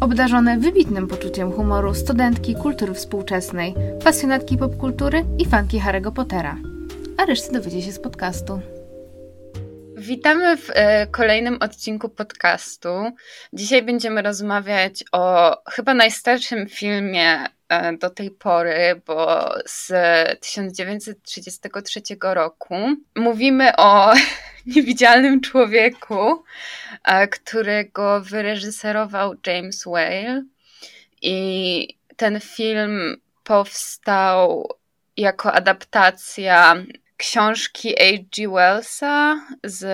Obdarzone wybitnym poczuciem humoru studentki kultury współczesnej, pasjonatki popkultury i fanki Harry'ego Pottera. A resztę dowiecie się z podcastu. Witamy w e, kolejnym odcinku podcastu. Dzisiaj będziemy rozmawiać o chyba najstarszym filmie e, do tej pory, bo z 1933 roku. Mówimy o niewidzialnym człowieku, e, którego wyreżyserował James Whale. I ten film powstał jako adaptacja książki H.G. Wellsa z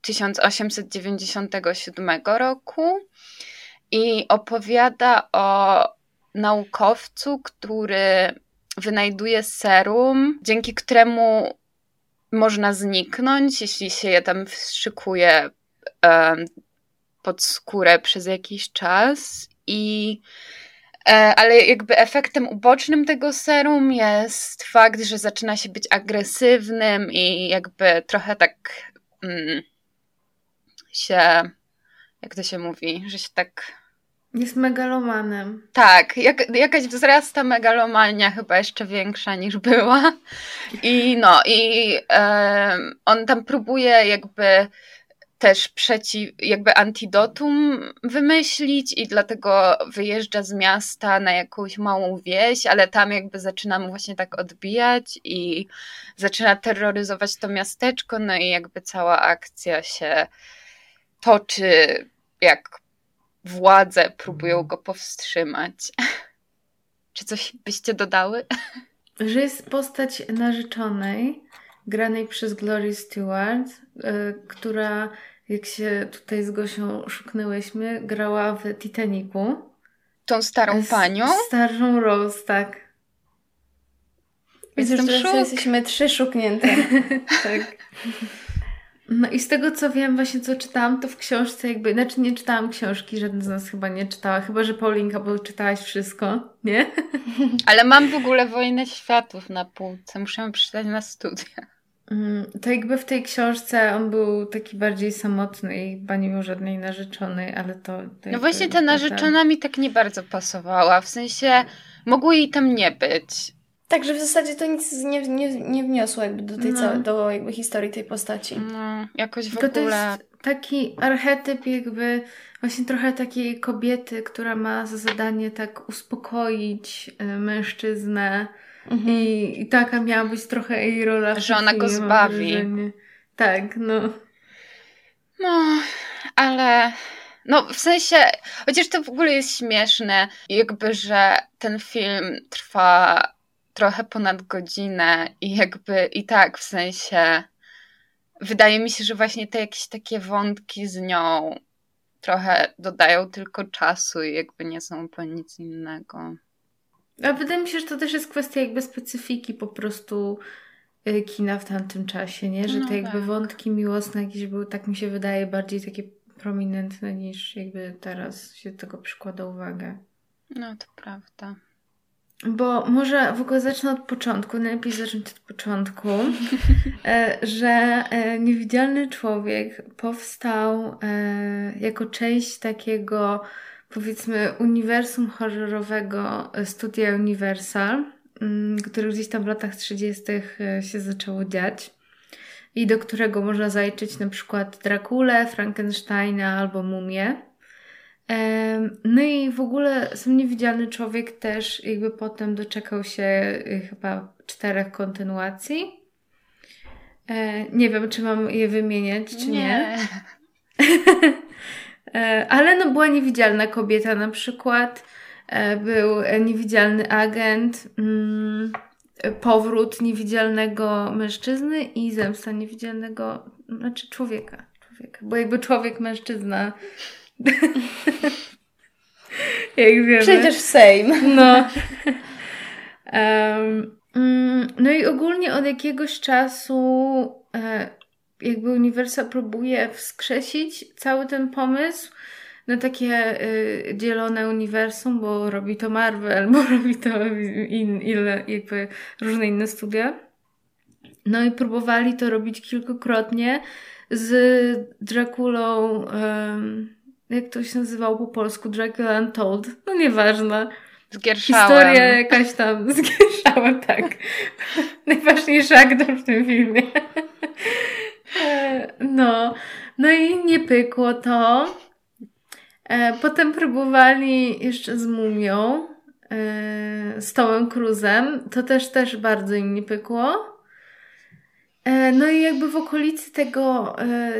1897 roku i opowiada o naukowcu, który wynajduje serum, dzięki któremu można zniknąć, jeśli się je tam wstrzykuje pod skórę przez jakiś czas i e, ale jakby efektem ubocznym tego serum jest fakt, że zaczyna się być agresywnym i jakby trochę tak mm, się, jak to się mówi, że się tak jest megalomanem. Tak, jak, jakaś wzrasta megalomania, chyba jeszcze większa niż była. I no, i e, on tam próbuje jakby też przeciw, jakby antidotum wymyślić i dlatego wyjeżdża z miasta na jakąś małą wieś, ale tam jakby zaczyna mu właśnie tak odbijać i zaczyna terroryzować to miasteczko, no i jakby cała akcja się toczy jak władze próbują mhm. go powstrzymać. Czy coś byście dodały? Że jest postać narzeczonej, granej przez Glory Stewart, yy, która, jak się tutaj z Gosią szuknęłyśmy, grała w Titanicu. Tą starą panią? Starszą Rose, tak. Widzę, że jesteśmy trzy szuknięte. tak. No i z tego co wiem, właśnie co czytałam, to w książce jakby, znaczy nie czytałam książki, żaden z nas chyba nie czytała, chyba że Paulinka, bo czytałaś wszystko, nie? Ale mam w ogóle Wojnę Światów na półce, muszę ją przeczytać na studia. Mm, to jakby w tej książce on był taki bardziej samotny i chyba nie miał żadnej narzeczonej, ale to... to no właśnie ta narzeczona mi tak nie bardzo pasowała, w sensie mogło jej tam nie być. Także w zasadzie to nic nie, nie, nie wniosło jakby do tej no. całej, do jakby historii tej postaci. No, jakoś w Tylko ogóle... To jest taki archetyp jakby właśnie trochę takiej kobiety, która ma za zadanie tak uspokoić e, mężczyznę mhm. i, i taka miała być trochę jej rola. Że ona go zbawi. Tak, no. No, ale... No, w sensie, chociaż to w ogóle jest śmieszne, jakby, że ten film trwa trochę ponad godzinę i jakby i tak w sensie wydaje mi się, że właśnie te jakieś takie wątki z nią trochę dodają tylko czasu i jakby nie są to nic innego. A wydaje mi się, że to też jest kwestia jakby specyfiki po prostu y, kina w tamtym czasie, nie? Że no te jakby tak. wątki miłosne jakieś były, tak mi się wydaje, bardziej takie prominentne niż jakby teraz się tego przykłada uwagę. No to prawda. Bo może w ogóle zacznę od początku, najlepiej zacząć od początku, e, że e, Niewidzialny Człowiek powstał e, jako część takiego, powiedzmy, uniwersum horrorowego studia Universal, mm, który gdzieś tam w latach 30. się zaczęło dziać i do którego można zaliczyć na przykład Drakulę, Frankensteina albo Mumię. No i w ogóle sam niewidzialny człowiek też jakby potem doczekał się y, chyba czterech kontynuacji. E, nie wiem, czy mam je wymieniać, czy nie. nie. E, ale no była niewidzialna kobieta na przykład. E, był niewidzialny agent. Mm, powrót niewidzialnego mężczyzny i zemsta niewidzialnego, znaczy człowieka. człowieka. Bo jakby człowiek, mężczyzna Jak wiemy. Przecież Sejm. No. Um, no i ogólnie od jakiegoś czasu e, jakby Uniwersal próbuje wskrzesić cały ten pomysł na takie y, dzielone uniwersum, bo robi to Marvel, bo robi to in, ile, jakby różne inne studia. No i próbowali to robić kilkukrotnie z Draculą, um, jak to się nazywało po polsku, Dracula Untold, no nieważne. Zgierszałem. Historia jakaś tam, zgierszałem, tak. Najważniejszy aktor w tym filmie. E, no, no i nie pykło to. E, potem próbowali jeszcze z Mumią, e, z Tomem Cruzem. To też, też bardzo im nie pykło. No i jakby w okolicy tego,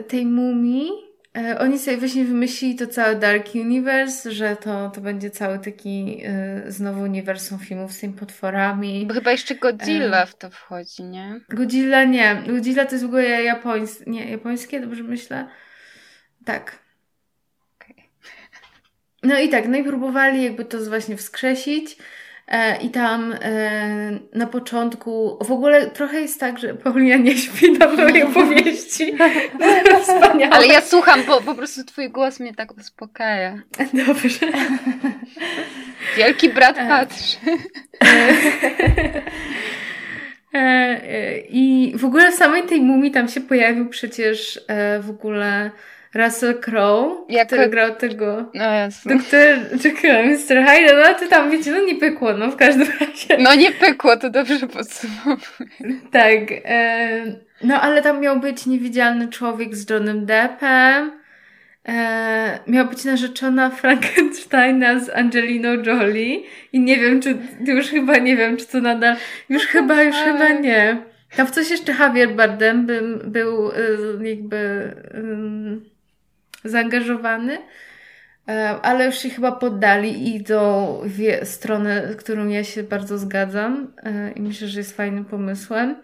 tej mumii oni sobie właśnie wymyślili to całe Dark Universe, że to, to będzie cały taki y, znowu uniwersum filmów z tymi potworami. Bo chyba jeszcze Godzilla w to wchodzi, nie? Godzilla nie. Godzilla to jest w ogóle japońskie, nie, japońskie, dobrze myślę? Tak. Okay. No i tak, no i próbowali jakby to właśnie wskrzesić. E, I tam e, na początku, w ogóle trochę jest tak, że Paulina nie śpi na mojej opowieści. Wspaniale. Ale ja słucham, bo po prostu twój głos mnie tak uspokaja. Dobrze. Wielki brat e. patrzy. I w ogóle w samej tej mumii tam się pojawił przecież w ogóle Russell Crowe, jako... który grał tego no, jasne. doktor Jekyll, Mr. Hyde, no to tam wiecie, no nie pykło, no w każdym razie. No nie pykło, to dobrze podsumowuję. tak, e, no ale tam miał być niewidzialny człowiek z Johnem Deppem, e, miała być narzeczona Frankensteina z Angeliną Jolie i nie wiem, czy już chyba nie wiem, czy to nadal, już chyba, już chyba nie. Tam w coś jeszcze Javier Bardem bym, był y, jakby y, zaangażowany, e, ale już się chyba poddali i idą w stronę, którą ja się bardzo zgadzam e, i myślę, że jest fajnym pomysłem,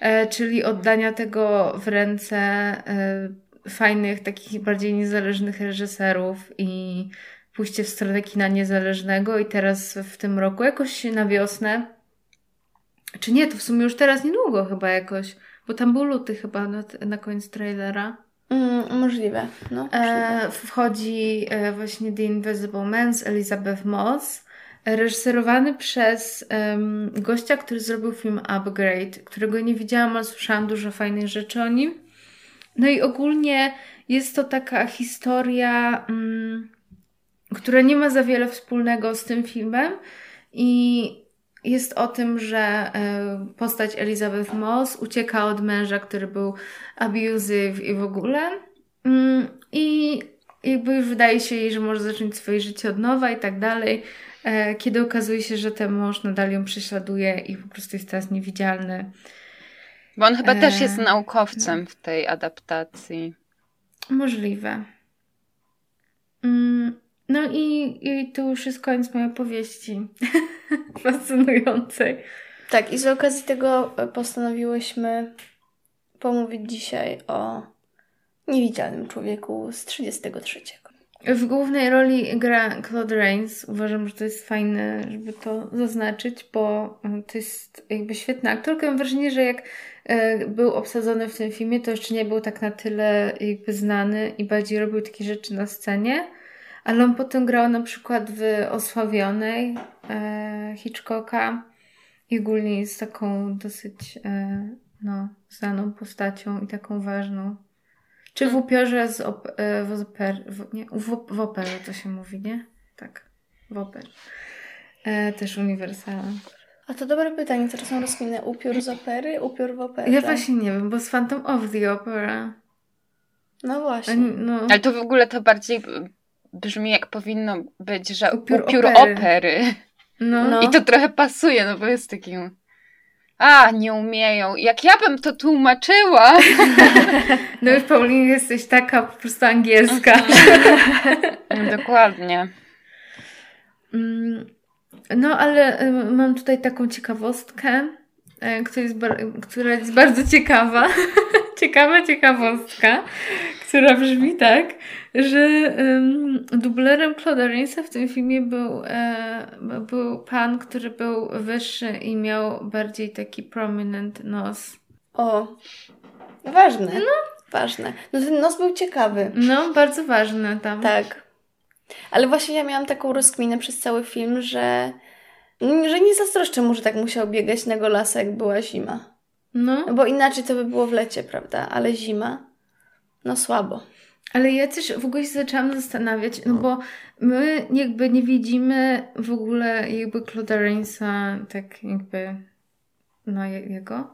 e, czyli oddania tego w ręce fajnych, takich bardziej niezależnych reżyserów i pójście w stronę kina niezależnego i teraz w tym roku jakoś na wiosnę czy nie, to w sumie już teraz niedługo chyba jakoś, bo tam był luty chyba na, na koniec trailera. Mm, możliwe. No, e, wchodzi e, właśnie The Invisible Man z Elizabeth Moss, reżyserowany przez um, gościa, który zrobił film Upgrade, którego nie widziałam, ale słyszałam dużo fajnych rzeczy o nim. No i ogólnie jest to taka historia, um, która nie ma za wiele wspólnego z tym filmem i jest o tym, że e, postać Elizabeth Moss ucieka od męża, który był abusive i w ogóle. Mm, I jakby już wydaje się jej, że może zacząć swoje życie od nowa i tak dalej. E, kiedy okazuje się, że ten mąż nadal ją prześladuje i po prostu jest teraz niewidzialny. Bo on chyba e... też jest naukowcem no. w tej adaptacji. Możliwe. Mm, no i, i tu już jest koniec mojej opowieści. Fascynującej. Tak, i z okazji tego postanowiłyśmy pomówić dzisiaj o niewidzialnym człowieku z 33. W głównej roli gra Claude Rains. Uważam, że to jest fajne, żeby to zaznaczyć, bo to jest jakby świetna aktorka. Mam wrażenie, że jak e, był obsadzony w tym filmie, to jeszcze nie był tak na tyle jakby znany i bardziej robił takie rzeczy na scenie. Ale on potem grał na przykład w Osławionej e, Hitchcocka i ogólnie jest taką dosyć e, no, znaną postacią i taką ważną. Czy w upiorze z op, e, w, oper, w, nie, w, w operze to się mówi, nie? Tak, w operze. E, też uniwersalna. A to dobre pytanie, teraz są rozkminę. Upiór z opery, upiór w operze. Ja właśnie nie wiem, bo z Phantom of the Opera. No właśnie. no. Ale to w ogóle to bardziej brzmi jak powinno być, że upiór, upiór opery. opery. No. no. I to trochę pasuje, no bo jest takim a, nie umieją. Jak ja bym to tłumaczyła. No już Paulina jesteś taka po prostu angielska. Mhm. Dokładnie. Mm, no, ale y, mam tutaj taką ciekawostkę, y, która jest, która jest bardzo ciekawa. ciekawa ciekawostka, która brzmi tak, że um, dublerem Claude'a Rainsa w tym filmie był, e, był pan, który był wyższy i miał bardziej taki prominent nos. O, ważne. No. Ważne. No ten nos był ciekawy. No, bardzo ważny tam. Tak. Ale właśnie ja miałam taką rozkminę przez cały film, że, że nie zazdroszczę mu, że tak musiał biegać na golasa, jak była zima. No. Bo inaczej to by było w lecie, prawda? Ale zima, no słabo. Ale ja też w ogóle się zaczęłam zastanawiać, no bo my jakby nie widzimy w ogóle jakby Claude'a Rainsa tak jakby no jego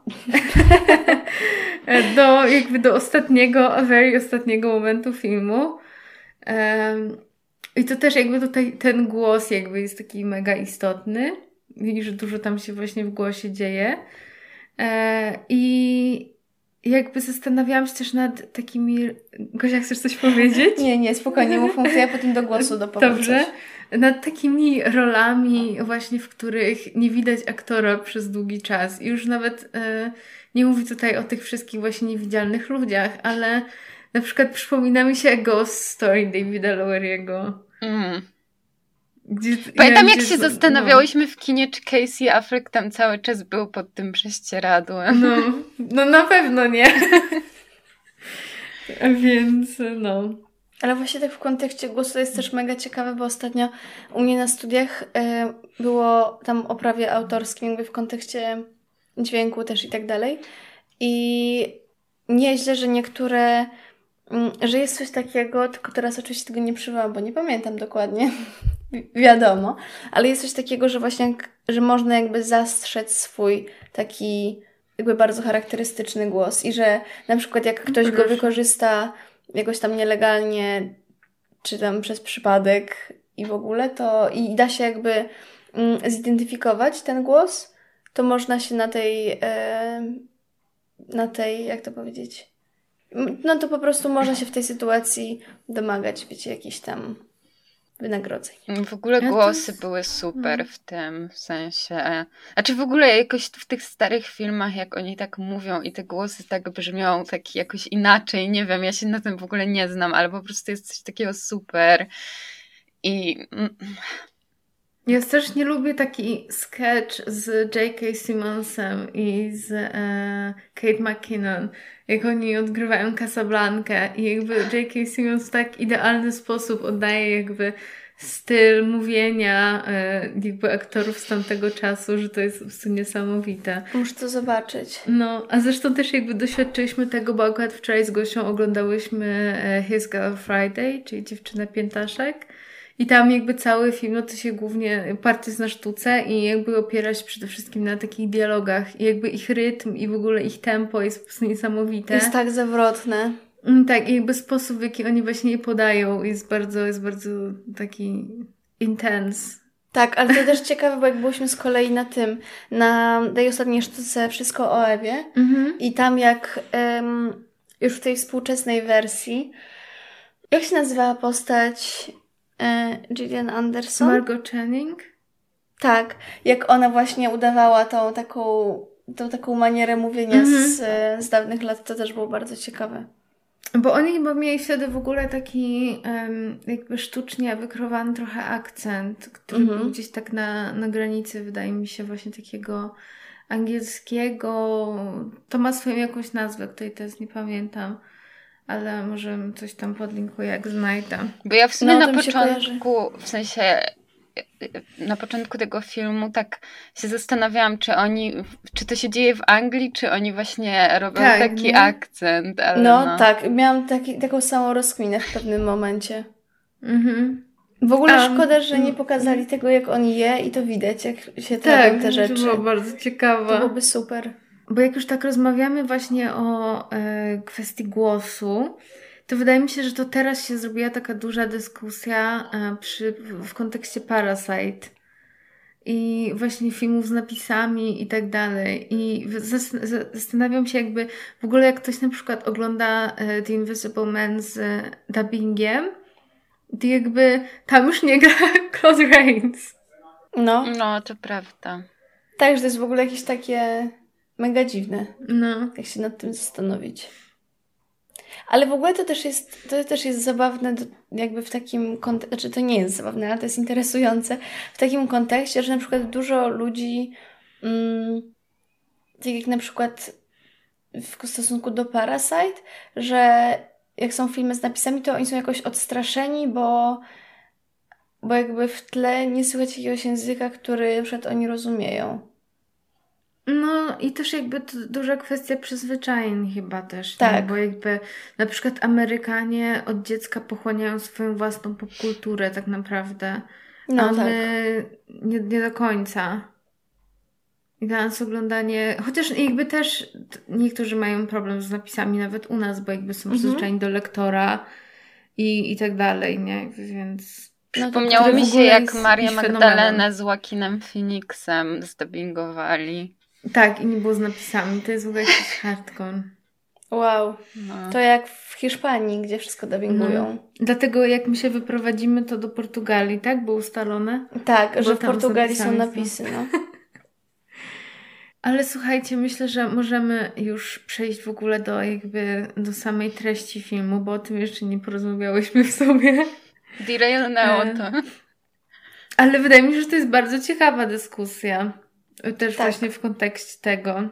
do jakby do ostatniego, very ostatniego momentu filmu. Um, I to też jakby tutaj ten głos jakby jest taki mega istotny i że dużo tam się właśnie w głosie dzieje. E, I jakby zastanawiałam się też nad takimi... Gosia, chcesz coś powiedzieć? Nie, nie, spokojnie, mów, mów, ja potem do głosu dopowiem Dobrze. Coś. Nad takimi rolami właśnie, w których nie widać aktora przez długi czas. I już nawet e, nie mówię tutaj o tych wszystkich właśnie niewidzialnych ludziach, ale na przykład przypomina mi się Ghost Story Davida Loweriego. Mm. Gdzie, Pamiętam, jak się zastanawiałyśmy no. w kinie, czy Casey Affleck tam cały czas był pod tym prześcieradłem. No, no na pewno nie. Więc no. Ale właśnie tak w kontekście głosu to jest też mega ciekawe, bo ostatnio u mnie na studiach y, było tam o prawie autorskim, jakby w kontekście dźwięku też i tak dalej. I nieźle, że niektóre że jest coś takiego, tylko teraz oczywiście tego nie przywołam, bo nie pamiętam dokładnie, wiadomo, ale jest coś takiego, że właśnie, że można jakby zastrzec swój taki jakby bardzo charakterystyczny głos i że na przykład jak ktoś go wykorzysta jakoś tam nielegalnie, czy tam przez przypadek i w ogóle, to i da się jakby mm, zidentyfikować ten głos, to można się na tej, e, na tej, jak to powiedzieć, no to po prostu można się w tej sytuacji domagać, wiecie, jakichś tam wynagrodzeń. W ogóle głosy były super no. w tym w sensie. Znaczy w ogóle jakoś w tych starych filmach, jak oni tak mówią i te głosy tak brzmią tak jakoś inaczej, nie wiem, ja się na tym w ogóle nie znam, ale po prostu jest coś takiego super. I mm, ja też nie lubię taki sketch z J.K. Simmonsem i z e, Kate McKinnon, jak oni odgrywają Casablankę i jakby J.K. Simmons w tak idealny sposób oddaje jakby styl mówienia e, jakby aktorów z tamtego czasu, że to jest po prostu niesamowite. Muszę to zobaczyć. No, a zresztą też jakby doświadczyliśmy tego, bo akurat wczoraj z Gosią oglądałyśmy e, His Girl Friday, czyli Dziewczynę Piętaszek i tam jakby cały film, no to się głównie party jest na sztuce i jakby opiera się przede wszystkim na takich dialogach i jakby ich rytm i w ogóle ich tempo jest po prostu niesamowite. Jest tak zawrotne. Mm, tak, i jakby sposób, w jaki oni właśnie je podają jest bardzo, jest bardzo taki intense. Tak, ale to też ciekawe, bo jak byliśmy z kolei na tym, na tej ostatniej sztuce Wszystko o Ewie mhm. i tam jak um, już w tej współczesnej wersji jak się nazywała postać Gillian Anderson. Margot Channing? Tak, jak ona właśnie udawała tą taką, tą taką manierę mówienia -hmm. z, z dawnych lat, to też było bardzo ciekawe. Bo oni chyba mieli wtedy w ogóle taki um, jakby sztucznie wykrowany trochę akcent, który -hmm. był gdzieś tak na, na granicy, wydaje mi się, właśnie takiego angielskiego. To ma swoją jakąś nazwę, której teraz nie pamiętam ale może coś tam podlinkuję, jak znajdę. Bo ja w sumie no, na początku, w sensie na początku tego filmu tak się zastanawiałam, czy oni, czy to się dzieje w Anglii, czy oni właśnie robią tak, taki nie? akcent. Ale no, no, tak, miałam taki, taką samą rozkminę w pewnym momencie. Mhm. W ogóle um, szkoda, że nie pokazali tego, jak on je i to widać, jak się tak, te rzeczy. to było bardzo ciekawe. To byłoby super. Bo jak już tak rozmawiamy właśnie o e, kwestii głosu, to wydaje mi się, że to teraz się zrobiła taka duża dyskusja e, przy, w kontekście Parasite i właśnie filmów z napisami i tak dalej. I zastanawiam się jakby w ogóle jak ktoś na przykład ogląda e, The Invisible Man z dubbingiem, to jakby tam już nie gra Claude Rains. No. No, to prawda. Tak, że to jest w ogóle jakieś takie Mega dziwne. No. Jak się nad tym zastanowić. Ale w ogóle to też jest, to też jest zabawne, jakby w takim kontekście, znaczy to nie jest zabawne, ale to jest interesujące w takim kontekście, że na przykład dużo ludzi, mm, tak jak na przykład w stosunku do Parasite, że jak są filmy z napisami, to oni są jakoś odstraszeni, bo, bo jakby w tle nie słychać jakiegoś języka, który przykład oni rozumieją. No i też jakby to duża kwestia przyzwyczajeń chyba też, tak. Nie? bo jakby na przykład Amerykanie od dziecka pochłaniają swoją własną popkulturę tak naprawdę, no, a tak. my nie, nie do końca. I dla nas oglądanie, chociaż jakby też niektórzy mają problem z napisami nawet u nas, bo jakby są mhm. przyzwyczajeni do lektora i, i tak dalej, nie? Więc... No Przypomniało mi się, jak Maria Magdalena z Joaquinem Phoenixem zdubbingowali. Tak, i nie było z napisami. To jest w ogóle jakiś hardcore. Wow. No. To jak w Hiszpanii, gdzie wszystko dubbingują. No. Dlatego jak my się wyprowadzimy, to do Portugalii, tak? Było ustalone? Tak, Bo że w Portugalii są napisy, no. Ale słuchajcie, myślę, że możemy już przejść w ogóle do jakby do samej treści filmu, bo o tym jeszcze nie porozmawiałyśmy w sobie. Derailnęło to. Ale wydaje mi się, że to jest bardzo ciekawa dyskusja. Też tak. właśnie w kontekście tego.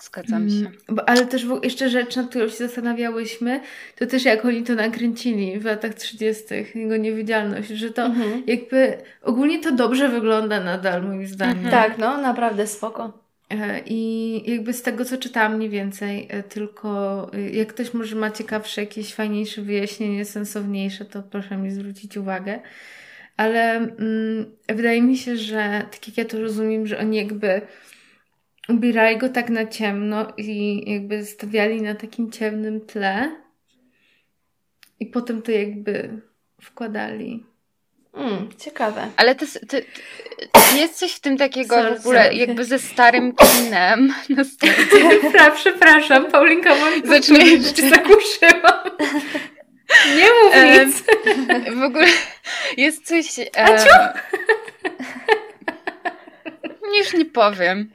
Zgadzam się. Mm, ale też jeszcze rzecz, nad którą się zastanawiałyśmy, to też jak oni to nakręcili w latach 30., jego niewidzialność, że to mhm. jakby ogólnie to dobrze wygląda nadal, moim zdaniem. Mhm. Tak, no, naprawdę spoko. E, I jakby z tego, co czytałam mniej więcej, e, tylko e, jak ktoś może ma ciekawsze, jakieś fajniejsze wyjaśnienie, sensowniejsze, to proszę mi zwrócić uwagę ale mm, wydaje mi się, że tak jak ja to rozumiem, że oni jakby ubierali go tak na ciemno i jakby stawiali na takim ciemnym tle i potem to jakby wkładali. Mm, ciekawe. Ale to, to, to, jest coś w tym takiego sorry, w ogóle sorry. jakby ze starym kinem. No, przepraszam, Paulinka, mam Zacznie, że zakuszyłam. Nie mów nic. W ogóle jest coś... Um, już nie powiem.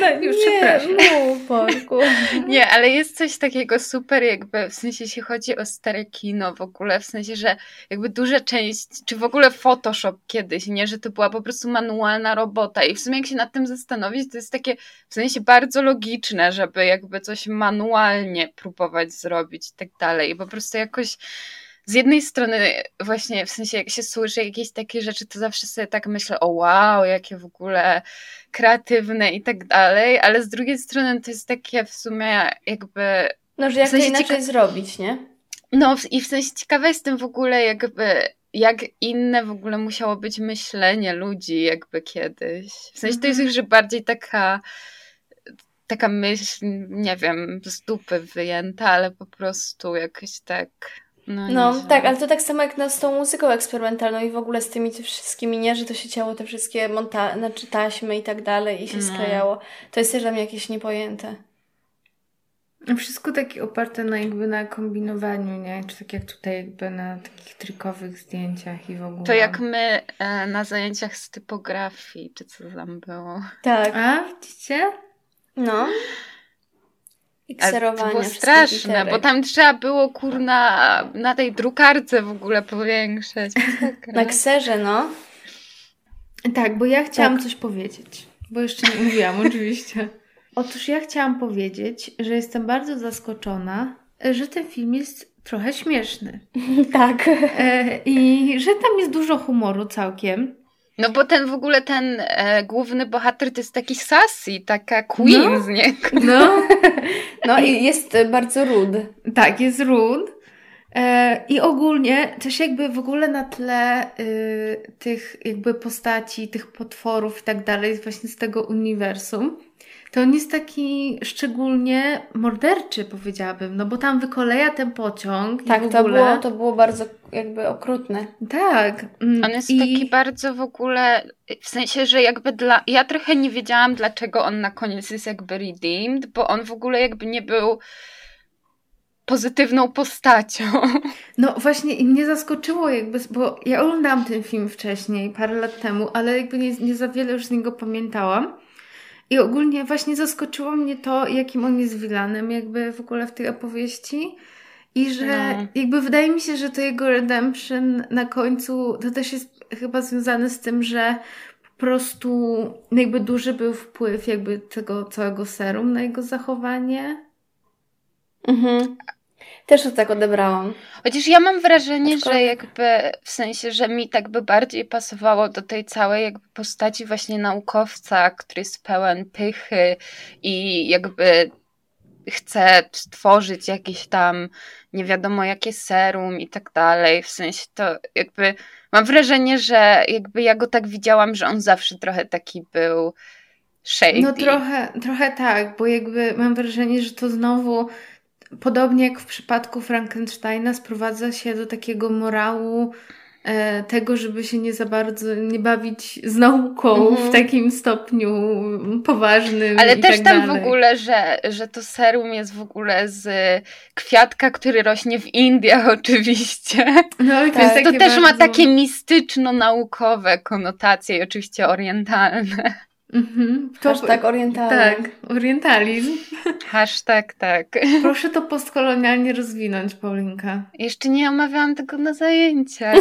No już nie, przepraszam. Mów, Borku. Nie, ale jest coś takiego super jakby, w sensie jeśli chodzi o stare kino w ogóle, w sensie, że jakby duża część, czy w ogóle Photoshop kiedyś, nie, że to była po prostu manualna robota i w sumie jak się nad tym zastanowić, to jest takie w sensie bardzo logiczne, żeby jakby coś manualnie próbować zrobić i tak dalej i po prostu jakoś z jednej strony właśnie w sensie jak się słyszy jakieś takie rzeczy, to zawsze sobie tak myślę, o wow, jakie w ogóle kreatywne i tak dalej, ale z drugiej strony to jest takie w sumie jakby... No, że jak w sensie to inaczej cieka... zrobić, nie? No i w sensie ciekawa jestem w ogóle jakby jak inne w ogóle musiało być myślenie ludzi jakby kiedyś. W sensie to jest mhm. już bardziej taka taka myśl, nie wiem, z dupy wyjęta, ale po prostu jakoś tak no, no tak, ale to tak samo jak no, z tą muzyką eksperymentalną i w ogóle z tymi wszystkimi, nie, że to się ciało te wszystkie monta znaczy taśmy i tak dalej i się no. sklejało. To jest też dla mnie jakieś niepojęte. Wszystko takie oparte na jakby na kombinowaniu, nie? Czy tak jak tutaj jakby na takich trikowych zdjęciach i w ogóle. To jak my e, na zajęciach z typografii, czy co tam było. Tak. A, widzicie? No i kserowania. To było straszne, bo tam trzeba było kurna na tej drukarce w ogóle powiększać. na kserze, no. Tak, bo ja chciałam tak. coś powiedzieć. Bo jeszcze nie mówiłam, oczywiście. Otóż ja chciałam powiedzieć, że jestem bardzo zaskoczona, że ten film jest trochę śmieszny. tak. E, I że tam jest dużo humoru całkiem. No bo ten w ogóle ten e, główny bohater to jest taki sassy, taka queen no, z niego. No. no i jest bardzo rude. Tak, jest rude. E, I ogólnie też jakby w ogóle na tle y, tych jakby postaci, tych potworów i tak dalej, właśnie z tego uniwersum, to on jest taki szczególnie morderczy, powiedziałabym, no bo tam wykoleja ten pociąg. Tak, to, było, to było bardzo jakby okrutne. Tak. Mm, on jest I... taki bardzo w ogóle, w sensie, że jakby dla, ja trochę nie wiedziałam, dlaczego on na koniec jest jakby redeemed, bo on w ogóle jakby nie był pozytywną postacią. No właśnie i mnie zaskoczyło jakby, bo ja oglądałam ten film wcześniej, parę lat temu, ale jakby nie, nie za wiele już z niego pamiętałam. I ogólnie właśnie zaskoczyło mnie to, jakim on jest wilanem jakby w ogóle w tej opowieści. I że no. jakby wydaje mi się, że to jego redemption na końcu to też jest chyba związane z tym, że po prostu jakby duży był wpływ jakby tego całego serum na jego zachowanie. Mhm. Też to tak odebrałam. Chociaż ja mam wrażenie, Aczkolwiek... że jakby w sensie, że mi tak by bardziej pasowało do tej całej jakby postaci właśnie naukowca, który jest pełen pychy i jakby chce stworzyć jakieś tam nie wiadomo jakie serum i tak dalej. W sensie to jakby mam wrażenie, że jakby ja go tak widziałam, że on zawsze trochę taki był shady. No trochę, trochę tak, bo jakby mam wrażenie, że to znowu podobnie jak w przypadku Frankensteina sprowadza się do takiego morału E, tego, żeby się nie za bardzo nie bawić z nauką w mhm. takim stopniu poważnym. Ale też tak tam dalej. w ogóle, że, że to serum jest w ogóle z kwiatka, który rośnie w Indiach oczywiście. No tak. to też bardzo... ma takie mistyczno-naukowe konotacje i oczywiście orientalne. Mhm. To, Hashtag orientalny. Tak, orientalizm. Hashtag tak. Proszę to postkolonialnie rozwinąć, Paulinka. Jeszcze nie omawiałam tego na zajęciach.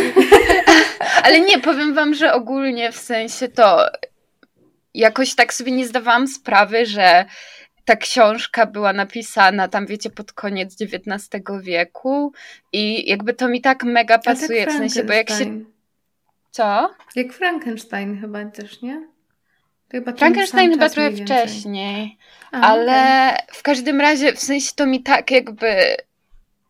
Ale nie, powiem wam, że ogólnie w sensie to jakoś tak sobie nie zdawałam sprawy, że ta książka była napisana tam, wiecie, pod koniec XIX wieku i jakby to mi tak mega pasuje, tak w sensie, bo jak się... Co? Jak Frankenstein chyba też, nie? Chyba Frankenstein chyba trochę wcześniej, A, ale okay. w każdym razie w sensie to mi tak jakby,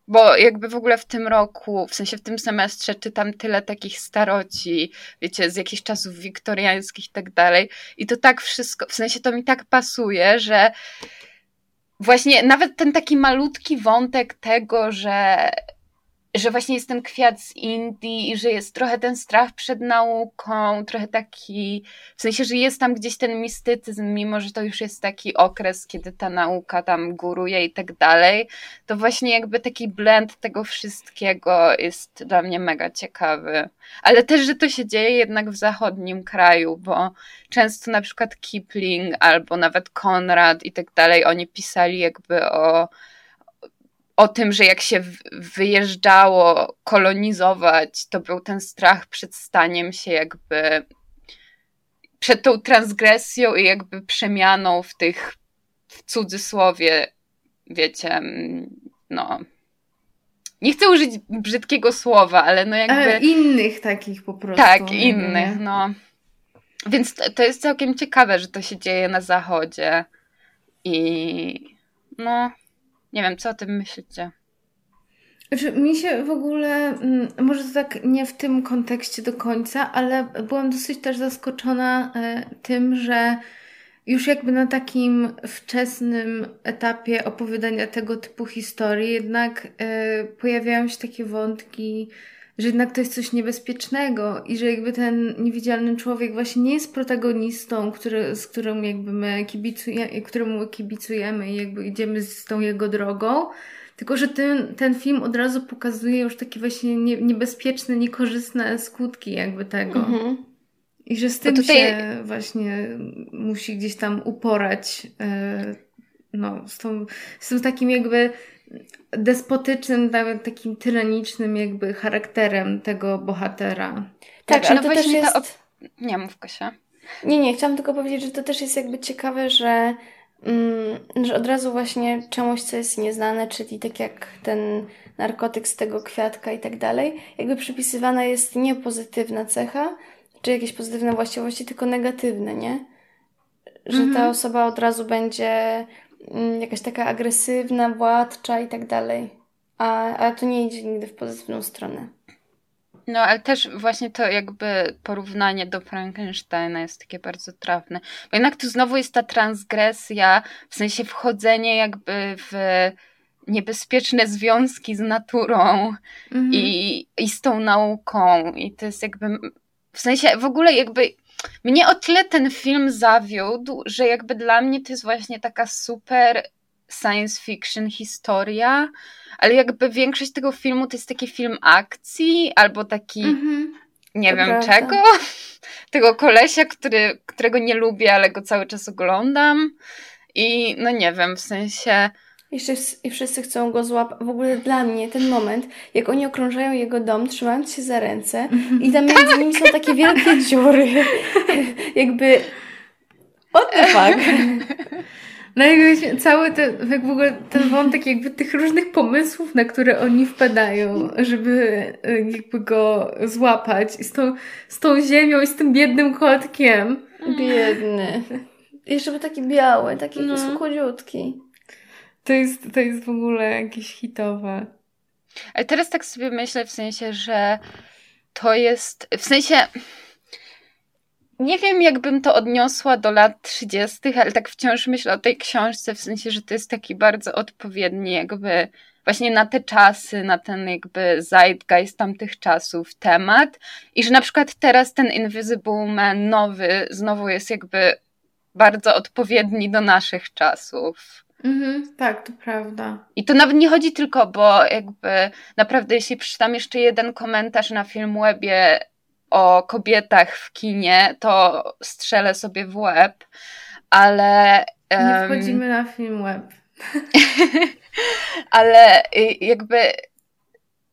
bo jakby w ogóle w tym roku, w sensie w tym semestrze czytam tyle takich staroci, wiecie, z jakichś czasów wiktoriańskich i tak dalej i to tak wszystko, w sensie to mi tak pasuje, że właśnie nawet ten taki malutki wątek tego, że że właśnie jest ten kwiat z Indii i że jest trochę ten strach przed nauką, trochę taki, w sensie, że jest tam gdzieś ten mistycyzm, mimo że to już jest taki okres, kiedy ta nauka tam góruje i tak dalej, to właśnie jakby taki blend tego wszystkiego jest dla mnie mega ciekawy. Ale też, że to się dzieje jednak w zachodnim kraju, bo często na przykład Kipling albo nawet Konrad i tak dalej, oni pisali jakby o o tym, że jak się wyjeżdżało kolonizować, to był ten strach przed staniem się jakby przed tą transgresją i jakby przemianą w tych w cudzysłowie, wiecie, mm, no. Nie chcę użyć brzydkiego słowa, ale no jakby. Ale innych takich po prostu. Tak, innych, no. Więc to, to jest całkiem ciekawe, że to się dzieje na zachodzie. I no, nie wiem, co o tym myślicie? Znaczy, mi się w ogóle, mm, może to tak nie w tym kontekście do końca, ale byłam dosyć też zaskoczona e, tym, że już jakby na takim wczesnym etapie opowiadania tego typu historii jednak e, pojawiają się takie wątki, że jednak to jest coś niebezpiecznego i że jakby ten niewidzialny człowiek właśnie nie jest protagonistą, który, z którym jakby my kibicujemy, któremu kibicujemy i jakby idziemy z tą jego drogą, tylko że ten, ten film od razu pokazuje już takie właśnie nie, niebezpieczne, niekorzystne skutki jakby tego. Mhm. I że z tym tutaj... się właśnie musi gdzieś tam uporać, yy, no, z, tą, z tym takim jakby despotycznym, takim tyranicznym jakby charakterem tego bohatera. Tak, tak ale no to też jest... Op... Nie, mów Kasia. Nie, nie, chciałam tylko powiedzieć, że to też jest jakby ciekawe, że, mm, że od razu właśnie czemuś, co jest nieznane, czyli tak jak ten narkotyk z tego kwiatka i tak dalej, jakby przypisywana jest nie pozytywna cecha, czy jakieś pozytywne właściwości, tylko negatywne, nie? Że ta mhm. osoba od razu będzie jakaś taka agresywna, władcza i tak dalej. A, a to nie idzie nigdy w pozytywną stronę. No, ale też właśnie to jakby porównanie do Frankensteina jest takie bardzo trafne. Bo jednak tu znowu jest ta transgresja, w sensie wchodzenie jakby w niebezpieczne związki z naturą mhm. i, i z tą nauką. I to jest jakby w sensie w ogóle jakby mnie o tyle ten film zawiódł, że jakby dla mnie to jest właśnie taka super science fiction historia, ale jakby większość tego filmu to jest taki film akcji albo taki. Mm-hmm. nie To wiem prawda. czego. Tego kolesia, który, którego nie lubię, ale go cały czas oglądam. I no nie wiem, w sensie. I wszyscy, I wszyscy chcą go złapać. W ogóle dla mnie ten moment, jak oni okrążają jego dom, trzymając się za ręce i tam między nimi są takie wielkie dziury. Jakby... What the fuck? No jakby cały ten, jak w ogóle ten wątek jakby tych różnych pomysłów, na które oni wpadają, żeby e, jakby go złapać i z tą, z tą ziemią i z tym biednym kotkiem. Biedny. I Jeszcze był taki biały, taki No. To jest, to jest w ogóle jakieś hitowe. Ale teraz tak sobie myślę w sensie, że to jest. W sensie. Nie wiem, jakbym to odniosła do lat 30., ale tak wciąż myślę o tej książce, w sensie, że to jest taki bardzo odpowiedni, jakby właśnie na te czasy, na ten jakby zeitgeist tamtych czasów temat. I że na przykład teraz ten Invisible Man nowy znowu jest jakby bardzo odpowiedni do naszych czasów. Mhm, tak, to prawda. I to nawet nie chodzi tylko, bo jakby naprawdę, jeśli przeczytam jeszcze jeden komentarz na Filmwebie o kobietach w kinie, to strzelę sobie w łeb, ale. Nie em, wchodzimy na film web. ale y, jakby.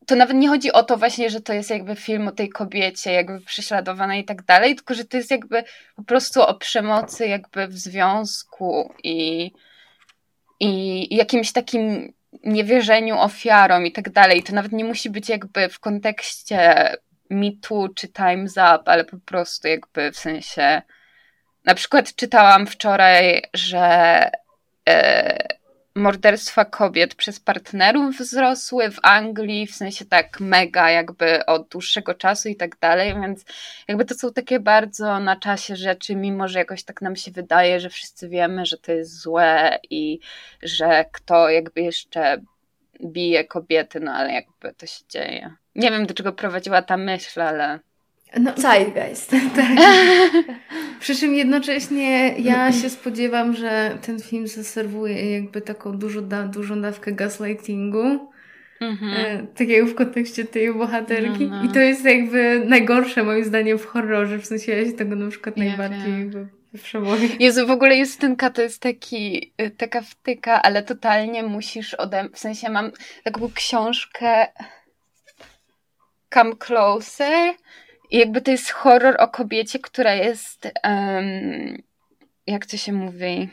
To nawet nie chodzi o to właśnie, że to jest jakby film o tej kobiecie, jakby prześladowanej i tak dalej, tylko że to jest jakby po prostu o przemocy jakby w związku i, i jakimś takim niewierzeniu ofiarom i tak dalej. To nawet nie musi być jakby w kontekście Too czy Time's Up, ale po prostu jakby w sensie. Na przykład czytałam wczoraj, że e, morderstwa kobiet przez partnerów wzrosły w Anglii, w sensie tak mega jakby od dłuższego czasu i tak dalej, więc jakby to są takie bardzo na czasie rzeczy, mimo że jakoś tak nam się wydaje, że wszyscy wiemy, że to jest złe i że kto jakby jeszcze bije kobiety, no ale jakby to się dzieje. Nie wiem, do czego prowadziła ta myśl, ale No, Zeitgeist. tak. Przy czym jednocześnie ja się spodziewam, że ten film zaserwuje jakby taką dużą, da, dużą dawkę gaslightingu. mhm. E, takiego w kontekście tej bohaterki. No, no. I to jest jakby najgorsze moim zdaniem w horrorze. W sensie ja się tego na przykład Ja najbardziej wiem. przeboję. Jezu, w ogóle Justynka to jest taki, y, taka wtyka, ale totalnie musisz ode w sensie mam taką książkę Come Closer i jakby to jest horror o kobiecie, która jest em, jak to się mówi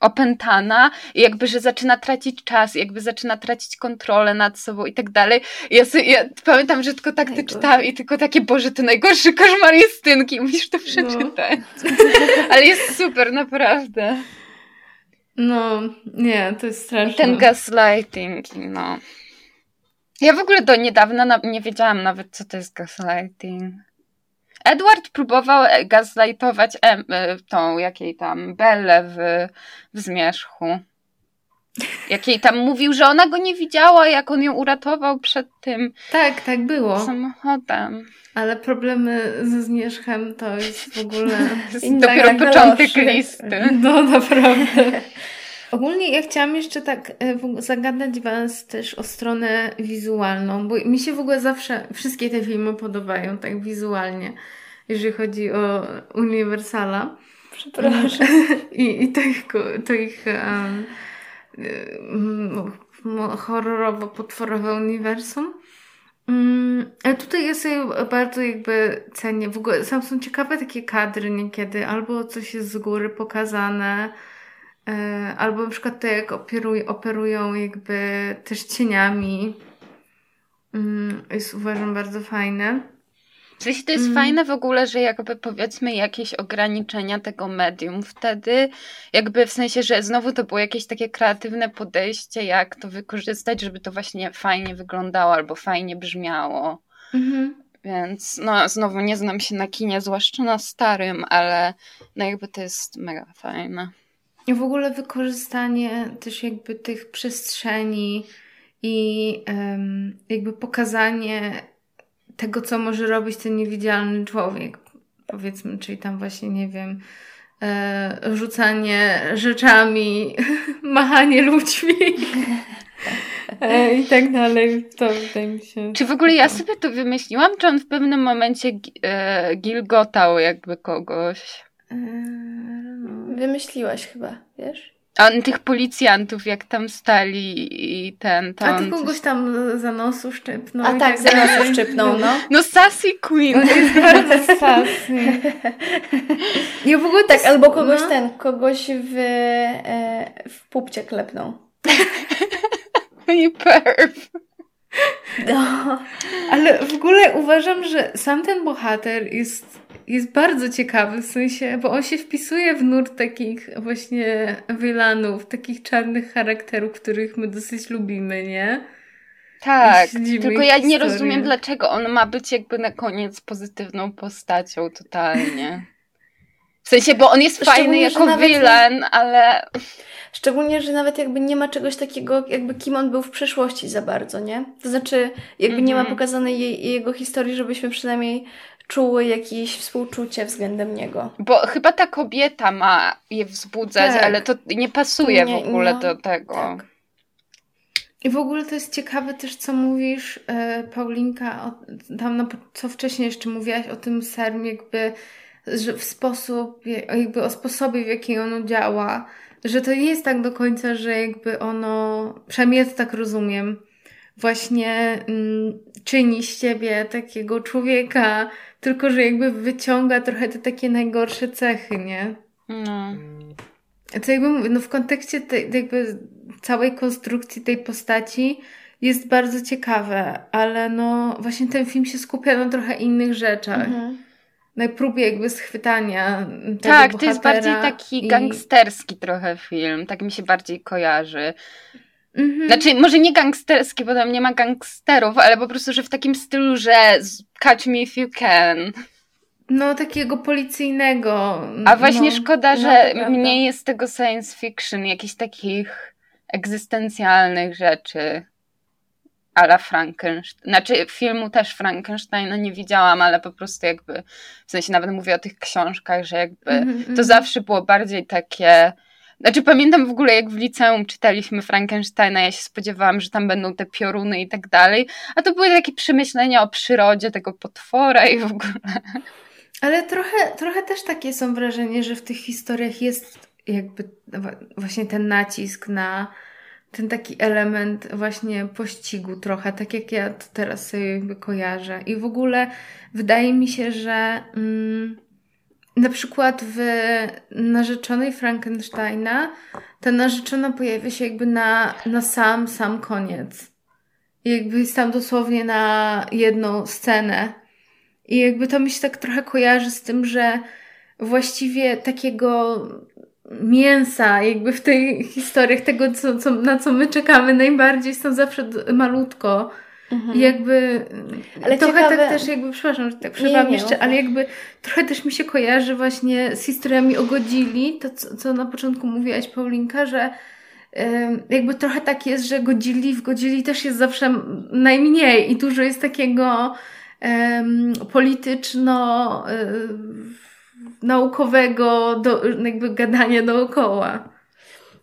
opętana i jakby, że zaczyna tracić czas, jakby zaczyna tracić kontrolę nad sobą i tak dalej. Ja, sobie, ja pamiętam, że tylko tak to czytałam i tylko takie, Boże, to najgorszy koszmar Justynki, musisz to przeczytać. Ale jest super, naprawdę. No, nie, to jest I straszne. ten gaslighting, no. Ja w ogóle do niedawna na, nie wiedziałam nawet, co to jest gaslighting. Edward próbował e, gaslightować em, e, tą, jakiej tam, Bellę w, w Zmierzchu. Jakiej tam mówił, że ona go nie widziała, jak on ją uratował przed tym Tak, tak było. samochodem. Ale problemy ze zmierzchem to jest w ogóle... Dopiero początek listy. No, naprawdę. Ogólnie ja chciałam jeszcze tak e, zagadać Was też o stronę wizualną, bo mi się w ogóle zawsze wszystkie te filmy podobają tak wizualnie, jeżeli chodzi o Uniwersala. Przepraszam. I, i to ich, to ich um, horrorowo-potworowe uniwersum. Mm, ale tutaj ja sobie bardzo jakby cenię. W ogóle sam są ciekawe takie kadry niekiedy, albo coś jest z góry pokazane, e, albo na przykład to jak operuj, operują jakby też cieniami. Mm, jest uważam bardzo fajne. Sensie to jest Mm. fajne w ogóle, że jakby powiedzmy jakieś ograniczenia tego medium wtedy, jakby w sensie, że znowu to było jakieś takie kreatywne podejście, jak to wykorzystać, żeby to właśnie fajnie wyglądało albo fajnie brzmiało. Mhm. Więc no znowu nie znam się na kinie, zwłaszcza na starym, ale no jakby to jest mega fajne. W ogóle wykorzystanie też jakby tych przestrzeni i em, jakby pokazanie tego, co może robić ten niewidzialny człowiek. Powiedzmy, czyli tam właśnie, nie wiem, e, rzucanie rzeczami, machanie ludźmi. e, i tak dalej. To wydaje mi się. Czy w ogóle ja sobie to wymyśliłam, czy on w pewnym momencie e, gilgotał jakby kogoś? Wymyśliłaś chyba, wiesz? A on tych policjantów, jak tam stali i ten... To A ty kogoś coś... tam za nosu szczypnął. A tak, tak, za nosu szczypnął, no. No Sassy Queen. On jest bardzo sassy. Ja w ogóle tak, albo kogoś no. ten, kogoś w, e, w pupcie klepnął. I perf. No. Ale w ogóle uważam, że sam ten bohater jest jest bardzo ciekawy, w sensie, bo on się wpisuje w nurt takich właśnie wylanów, takich czarnych charakterów, których my dosyć lubimy, nie? Tak, tylko ja nie rozumiem, dlaczego on ma być jakby na koniec pozytywną postacią totalnie. W sensie, bo on jest fajny jako wilan, ale... Szczególnie, że nawet jakby nie ma czegoś takiego, jakby kim on był w przeszłości za bardzo, nie? To znaczy, jakby mm -hmm. nie ma mhm. pokazanej jej, jego historii, żebyśmy przynajmniej czuły jakieś współczucie względem niego. Bo chyba ta kobieta ma je wzbudzać, tak. ale to nie pasuje nie, w ogóle no, do tego. Tak. I w ogóle to jest ciekawe też, co mówisz, e, Paulinka, o, tam na, co wcześniej jeszcze mówiłaś o tym serum, jakby, że w sposób, jakby o sposobie, w jaki ono działa, że to nie jest tak do końca, że jakby ono, przynajmniej ja to tak rozumiem, właśnie mm, czyni z ciebie takiego człowieka, tylko że jakby wyciąga trochę te takie najgorsze cechy, nie? No. Co jakby mówię, no w kontekście tej, jakby całej konstrukcji tej postaci jest bardzo ciekawe, ale no właśnie ten film się skupia na trochę innych rzeczach. Mhm. Na próbie jakby schwytania tego Tak, to jest bardziej taki i... gangsterski trochę film, tak mi się bardziej kojarzy. Mhm. Znaczy, może nie gangsterski, bo tam nie ma gangsterów, ale po prostu, że w takim stylu, że catch me if you can. No, takiego policyjnego. A właśnie no, szkoda, że no, mniej jest tego science fiction, jakichś takich egzystencjalnych rzeczy. Ala Frankenstein. Znaczy, filmu też Frankensteina nie widziałam, ale po prostu jakby, w sensie nawet mówię o tych książkach, że jakby mm to mhm. zawsze było bardziej takie znaczy pamiętam w ogóle jak w liceum czytaliśmy Frankensteina, ja się spodziewałam, że tam będą te pioruny i tak dalej, a to były takie przemyślenia o przyrodzie tego potwora i w ogóle. Ale trochę, trochę też takie są wrażenie, że w tych historiach jest jakby właśnie ten nacisk na ten taki element właśnie pościgu trochę, tak jak ja to teraz sobie jakby kojarzę. I w ogóle wydaje mi się, że... Mm, na przykład w narzeczonej Frankensteina ta narzeczona pojawia się jakby na, na sam, sam koniec. Jakby jest tam dosłownie na jedną scenę. I jakby to mi się tak trochę kojarzy z tym, że właściwie takiego mięsa jakby w tej historiach, tego co, co, na co my czekamy najbardziej są zawsze malutko. Mhm. I jakby ale trochę ciekawe... tak też jakby, przepraszam, że tak przerwam jeszcze, ale jakby trochę też mi się kojarzy właśnie z historiami o Godzilli, to co, co na początku mówiłaś Paulinka, że jakby trochę tak jest, że Godzilli w Godzilli też jest zawsze najmniej i dużo jest takiego um, polityczno um, naukowego do, jakby gadania dookoła.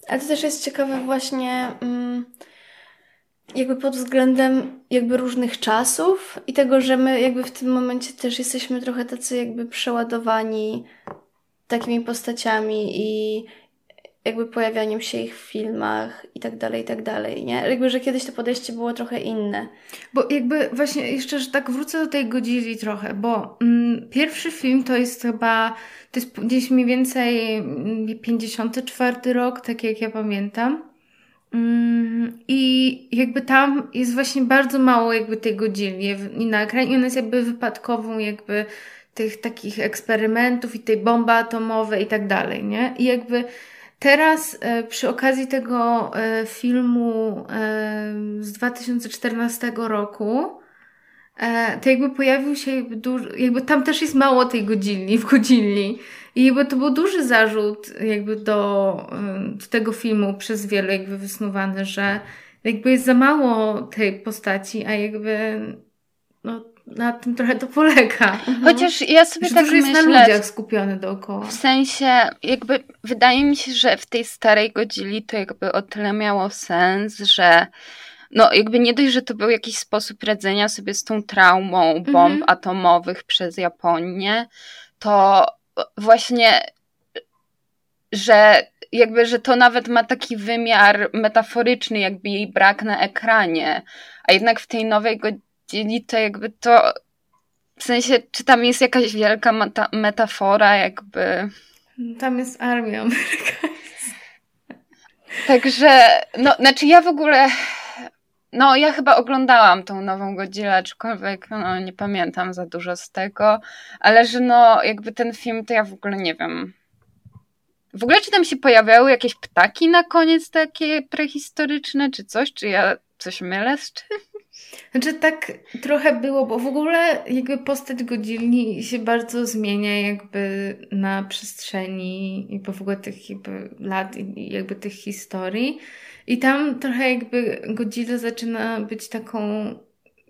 Ale to też jest ciekawe właśnie um, jakby pod względem jakby różnych czasów i tego, że my jakby w tym momencie też jesteśmy trochę tacy jakby przeładowani takimi postaciami i jakby pojawianiem się ich w filmach i tak dalej, i tak dalej, nie? Jakby, że kiedyś to podejście było trochę inne. Bo jakby właśnie jeszcze, że tak wrócę do tej Godzilli trochę, bo mm, pierwszy film to jest chyba, to jest gdzieś mniej więcej 54 mm, rok, tak jak ja pamiętam. Mm, I jakby tam jest właśnie bardzo mało jakby tej godziny i na ekranie i ona jest jakby wypadkową jakby tych takich eksperymentów i tej bomby atomowej i tak dalej, nie? I jakby teraz e, przy okazji tego e, filmu e, z 2014 roku to jakby pojawił się jakby, dużo, jakby tam też jest mało tej godzilni w godzilni i jakby to był duży zarzut jakby do, do tego filmu przez wielu jakby wysnuwany, że jakby jest za mało tej postaci, a jakby no, na tym trochę to polega. Mhm. Chociaż ja sobie że tak myślę... jest na ludziach skupiony dookoła. W sensie, jakby wydaje mi się, że w tej starej godzili to jakby o tyle miało sens, że no jakby nie dość, że to był jakiś sposób radzenia sobie z tą traumą bomb mhm. atomowych przez Japonię, to właśnie, że jakby, że to nawet ma taki wymiar metaforyczny, jakby jej brak na ekranie, a jednak w tej nowej godzinie to jakby to w sensie, czy tam jest jakaś wielka meta metafora, jakby. Tam jest armia amerykańska. Także, no, znaczy ja w ogóle. No, ja chyba oglądałam tą nową Godzilla, aczkolwiek no, nie pamiętam za dużo z tego, ale że no, jakby ten film, to ja w ogóle nie wiem. W ogóle czy tam się pojawiały jakieś ptaki na koniec takie prehistoryczne, czy coś? Czy ja coś mylę z czymś? Znaczy tak trochę było, bo w ogóle jakby postać Godzilli się bardzo zmienia jakby na przestrzeni jakby w ogóle tych jakby lat i jakby tych historii. I tam trochę jakby Godzilla zaczyna być taką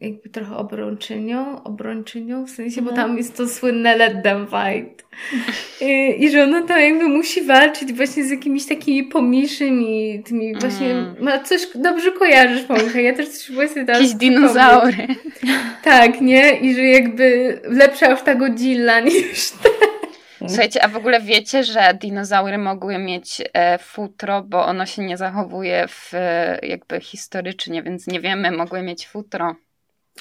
jakby trochę obrończynią, obrończynią, w sensie, bo mhm. tam jest to słynne let them fight. I, I, że ona tam jakby musi walczyć właśnie z jakimiś takimi pomniejszymi, tymi właśnie, mm. ma coś, dobrze kojarzysz, Pomyka, ja też coś właśnie teraz Jakieś dinozaury. Tak, nie? I że jakby lepsza już ta Godzilla niż te. Słuchajcie, a w ogóle wiecie, że dinozaury mogły mieć e, futro, bo ono się nie zachowuje w, e, jakby historycznie, więc nie wiemy, mogły mieć futro.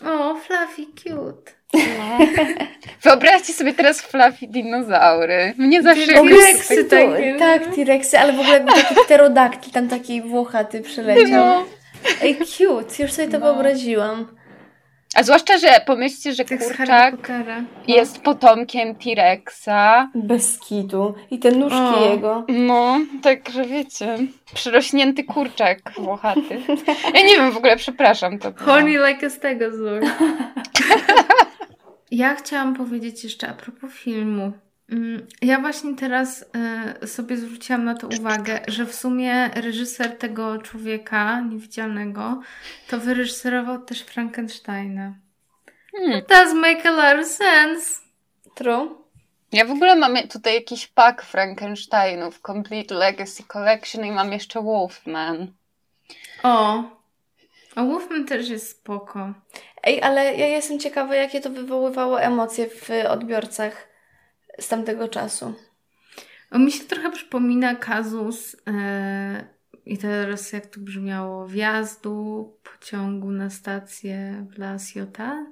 O, fluffy cute. No. Wyobraźcie sobie teraz fluffy dinozaury. Mnie zawsze T-Rexy takie. Tak, T-Rexy, ale w ogóle jakby taki pterodaktyl, tam taki włochaty przyleciał. No. Ej, cute, już sobie to no. wyobraziłam. A zwłaszcza, że pomyślcie, że kurczak jest potomkiem T-Rexa. Bez kitu. I te nóżki o. jego. No, także wiecie. Przyrośnięty kurczak włochaty. Ja nie wiem w ogóle, przepraszam to. Horny like a stegosaur. ja chciałam powiedzieć jeszcze a propos filmu. Mm, ja właśnie teraz y, sobie zwróciłam na to uwagę, że w sumie reżyser tego człowieka niewidzialnego to wyreżyserował też Frankensteina. Hmm. Does make a lot of sense. True. Ja w ogóle mam tutaj jakiś pak Frankensteinów, Complete Legacy Collection i mam jeszcze Wolfman. O, a Wolfman też jest spoko. Ej, ale ja jestem ciekawa, jakie to wywoływało emocje w odbiorcach z tamtego czasu. O, mi się trochę przypomina kazus e, i teraz jak to brzmiało, wjazdu pociągu na stację w La Ciotat.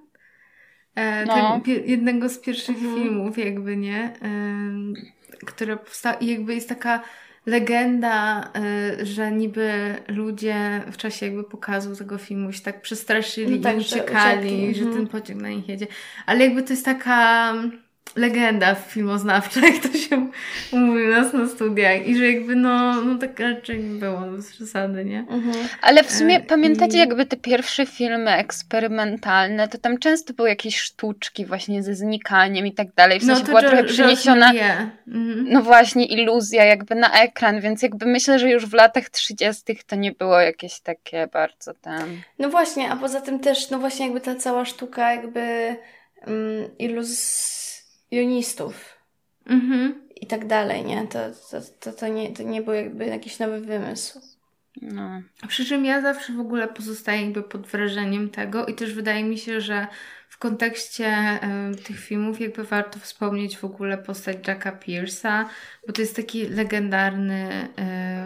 E, no. jednego z pierwszych mhm. filmów jakby, nie? E, które powstało i jakby jest taka legenda, e, że niby ludzie w czasie jakby pokazu tego filmu się tak przestraszyli no tak, i uciekali, że, że ten mhm. pociąg na nich jedzie. Ale jakby to jest taka legenda filmoznawcza, jak to się mówi u nas na studiach i że jakby no, no tak raczej nie było bez przesady, nie? Mhm. Ale w sumie e, pamiętacie i... jakby te pierwsze filmy eksperymentalne, to tam często były jakieś sztuczki właśnie ze znikaniem i tak dalej, w no sensie no była trochę przeniesiona mhm. no właśnie iluzja jakby na ekran, więc jakby myślę, że już w latach 30 to nie było jakieś takie bardzo tam... No właśnie, a poza tym też no właśnie jakby ta cała sztuka jakby um, iluz jonistów mhm. i tak dalej, nie? To, to, to, to, nie, to nie był jakby jakiś nowy wymysł. No. Przy czym ja zawsze w ogóle pozostaję jakby pod wrażeniem tego i też wydaje mi się, że w kontekście y, tych filmów jakby warto wspomnieć w ogóle postać Jacka Pierce'a, bo to jest taki legendarny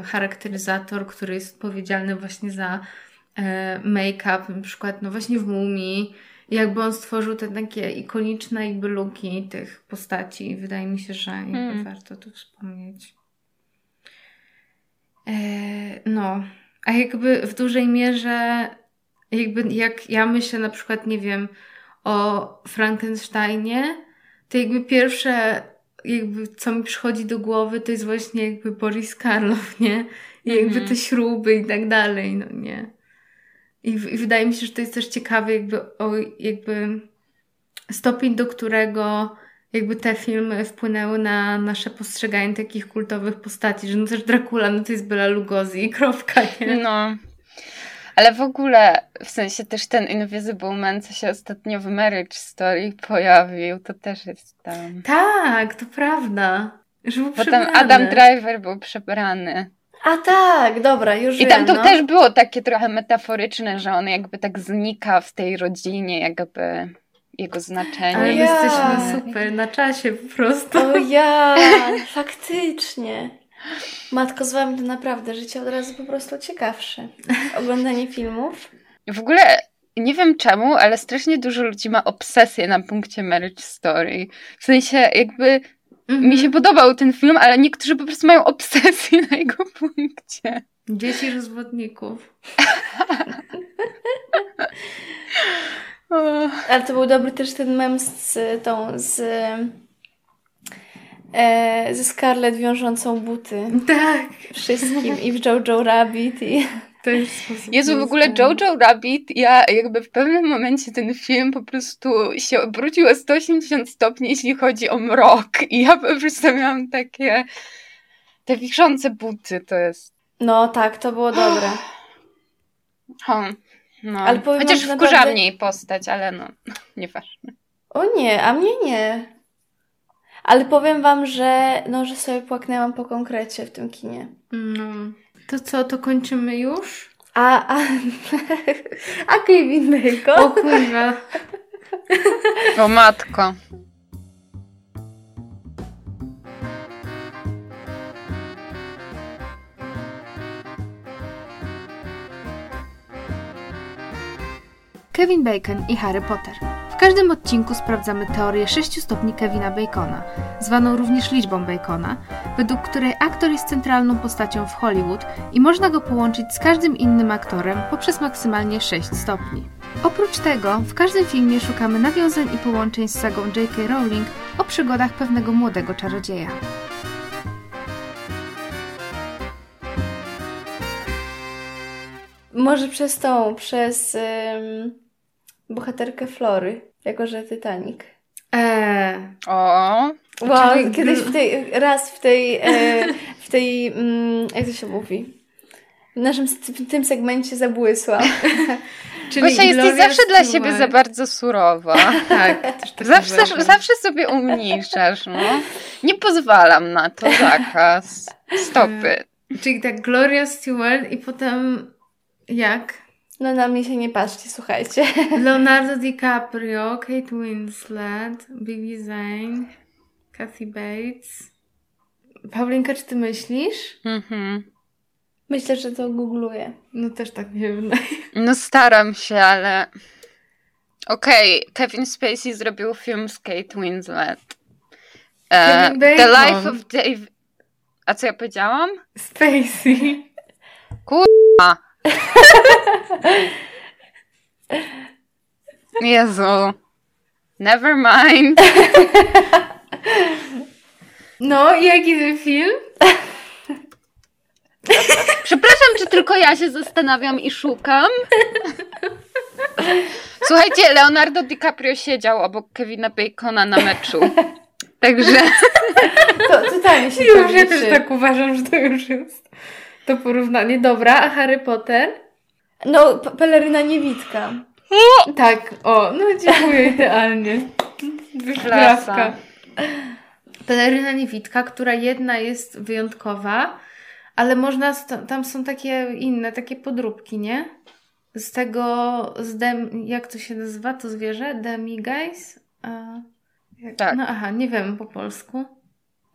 y, charakteryzator, który jest odpowiedzialny właśnie za y, make-up, na przykład no właśnie w Mumii, jakby on stworzył te takie ikoniczne jakby luki tych postaci. Wydaje mi się, że hmm. warto tu wspomnieć. E, no, a jakby w dużej mierze jakby jak ja myślę na przykład, nie wiem, o Frankensteinie, to jakby pierwsze jakby co mi przychodzi do głowy, to jest właśnie jakby Boris Karloff, nie? I jakby mm -hmm. te śruby i tak dalej, no nie. I, I, wydaje mi się, że to jest też ciekawe, jakby, o, jakby stopień, do którego jakby te filmy wpłynęły na nasze postrzeganie takich kultowych postaci, że no też Dracula, no to jest Bela Lugosi i kropka, nie? No. Ale w ogóle, w sensie też ten Invisible Man, co się ostatnio w Marriage Story pojawił, to też jest tam. Tak, to prawda. Że był Potem Adam Driver był przebrany. A tak, dobra, już I wiem, tam to no. też było takie trochę metaforyczne, że on jakby tak znika w tej rodzinie, jakby jego znaczenie. Ale ja. jesteśmy super, na czasie po prostu. O ja, faktycznie. Matko, z wami to naprawdę życie od razu po prostu ciekawsze. Oglądanie filmów. W ogóle nie wiem czemu, ale strasznie dużo ludzi ma obsesję na punkcie Marriage Story. W sensie jakby Mhm. mi się podobał ten film, ale niektórzy po prostu mają obsesję na jego punkcie. Dzieci rozwodników. Ale to był dobry też ten mem z tą, z... E, ze Scarlett wiążącą buty Tak. wszystkim i w Jojo Rabbit i... To jest sposób. Jezu, w ogóle Jojo Rabbit, ja jakby w pewnym momencie ten film po prostu się obrócił o 180 stopni, jeśli chodzi o mrok. I ja po prostu miałam takie... Te wiszące buty to jest... No tak, to było dobre. Hmm. No. Ale powiem wam, Chociaż wkurza naprawdę- mnie jej postać, ale no, nieważne. O nie, a mnie nie. Ale powiem wam, że no, że sobie płaknęłam po konkrecie w tym kinie. No. To co, to kończymy już? A, a, a Kevin O Bacon? kurwa. O matko. Kevin Bacon i Harry Potter. W każdym odcinku sprawdzamy teorię 6 stopni Kevina Bacona, zwaną również liczbą Bacona, według której aktor jest centralną postacią w Hollywood i można go połączyć z każdym innym aktorem poprzez maksymalnie 6 stopni. Oprócz tego, w każdym filmie szukamy nawiązań i połączeń z sagą J.K. Rowling o przygodach pewnego młodego czarodzieja. Może przez tą, przez bohaterkę Flory, jako że Titanic. Eee. O, Wow, Czyli- kiedyś w tej, raz w tej, e, w tej, mm, jak to się mówi? W naszym w tym segmencie zabłysła. Czyli Gosia, jesteś zawsze dla siebie za bardzo surowa. Tak, tak Zawsze, zawsze sobie umniejszasz, no. Nie pozwalam na to, zakaz. Stopy. Czyli tak Gloria Stewart i potem jak? No na mnie się nie patrzcie, słuchajcie. Leonardo DiCaprio, Kate Winslet, Bibi Zane, Kathy Bates. Paulinka, czy ty myślisz? Mhm. Myślę, że to googluję. No też tak mi się wydaje. No staram się, ale... Okej, Kevin Spacey zrobił film z Kate Winslet. Kevin The. Life of Dave... A co ja powiedziałam? Spacey. Jezu. Never mind. No i jaki ten film? Przepraszam, czy tylko ja się zastanawiam i szukam? Słuchajcie, Leonardo DiCaprio siedział obok Kevina Bacona na meczu. Także To totalnie się Już, to ja też tak uważam, że to już jest to porównanie. Dobra, a Harry Potter? No, p- peleryna niewitka. Tak, o, no dziękuję idealnie. Wyprawka. Peleryna niewitka, która jedna jest wyjątkowa, ale można, st- tam są takie inne, takie podróbki, nie? Z tego, z dem, jak to się nazywa to zwierzę? Demiguise? A, jak, Tak. No aha, nie wiem po polsku.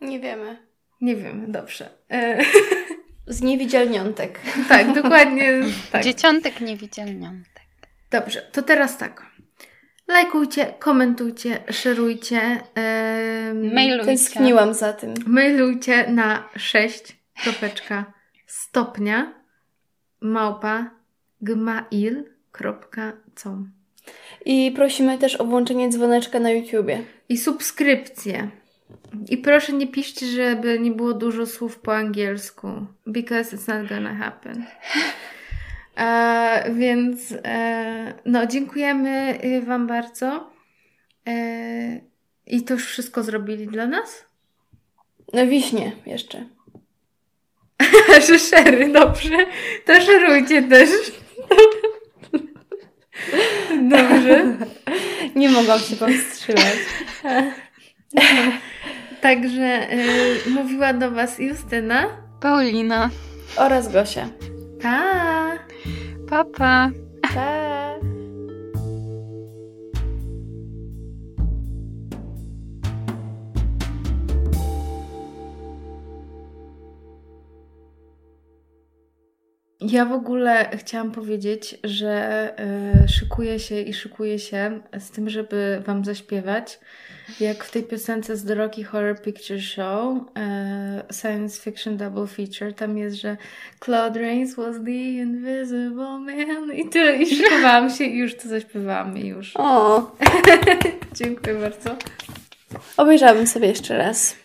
Nie wiemy. Nie wiem, dobrze. E, Z niewidzialniątek. tak, dokładnie tak. dzieciątek niewidzialniątek. Dobrze, to teraz tak. Lajkujcie, komentujcie, szerujcie. em, Mailujcie. Tęskniłam za tym. Mailujcie na 6 kropeczka stopnia małpa gmail.com I prosimy też o włączenie dzwoneczka na YouTubie. i subskrypcję. I proszę nie piszcie, żeby nie było dużo słów po angielsku, because it's not gonna happen. E, więc e, no, dziękujemy y, Wam bardzo. E, I to już wszystko zrobili dla nas? No wiśnie jeszcze. że szery, dobrze. To szerujcie też. Dobrze. Nie mogłam się powstrzymać. Także y, mówiła do Was Justyna. Paulina. oraz Gosia. Pa! Pa, pa. Pa! Ja w ogóle chciałam powiedzieć, że y, szykuję się i szykuję się z tym, żeby Wam zaśpiewać. Jak w tej piosence z The Rocky Horror Picture Show, y, Science Fiction Double Feature, tam jest, że Claude Rains was the invisible man i tyle. I szykowałam się i już to zaśpiewałam i już. O, Dziękuję bardzo. obejrzałabym sobie jeszcze raz.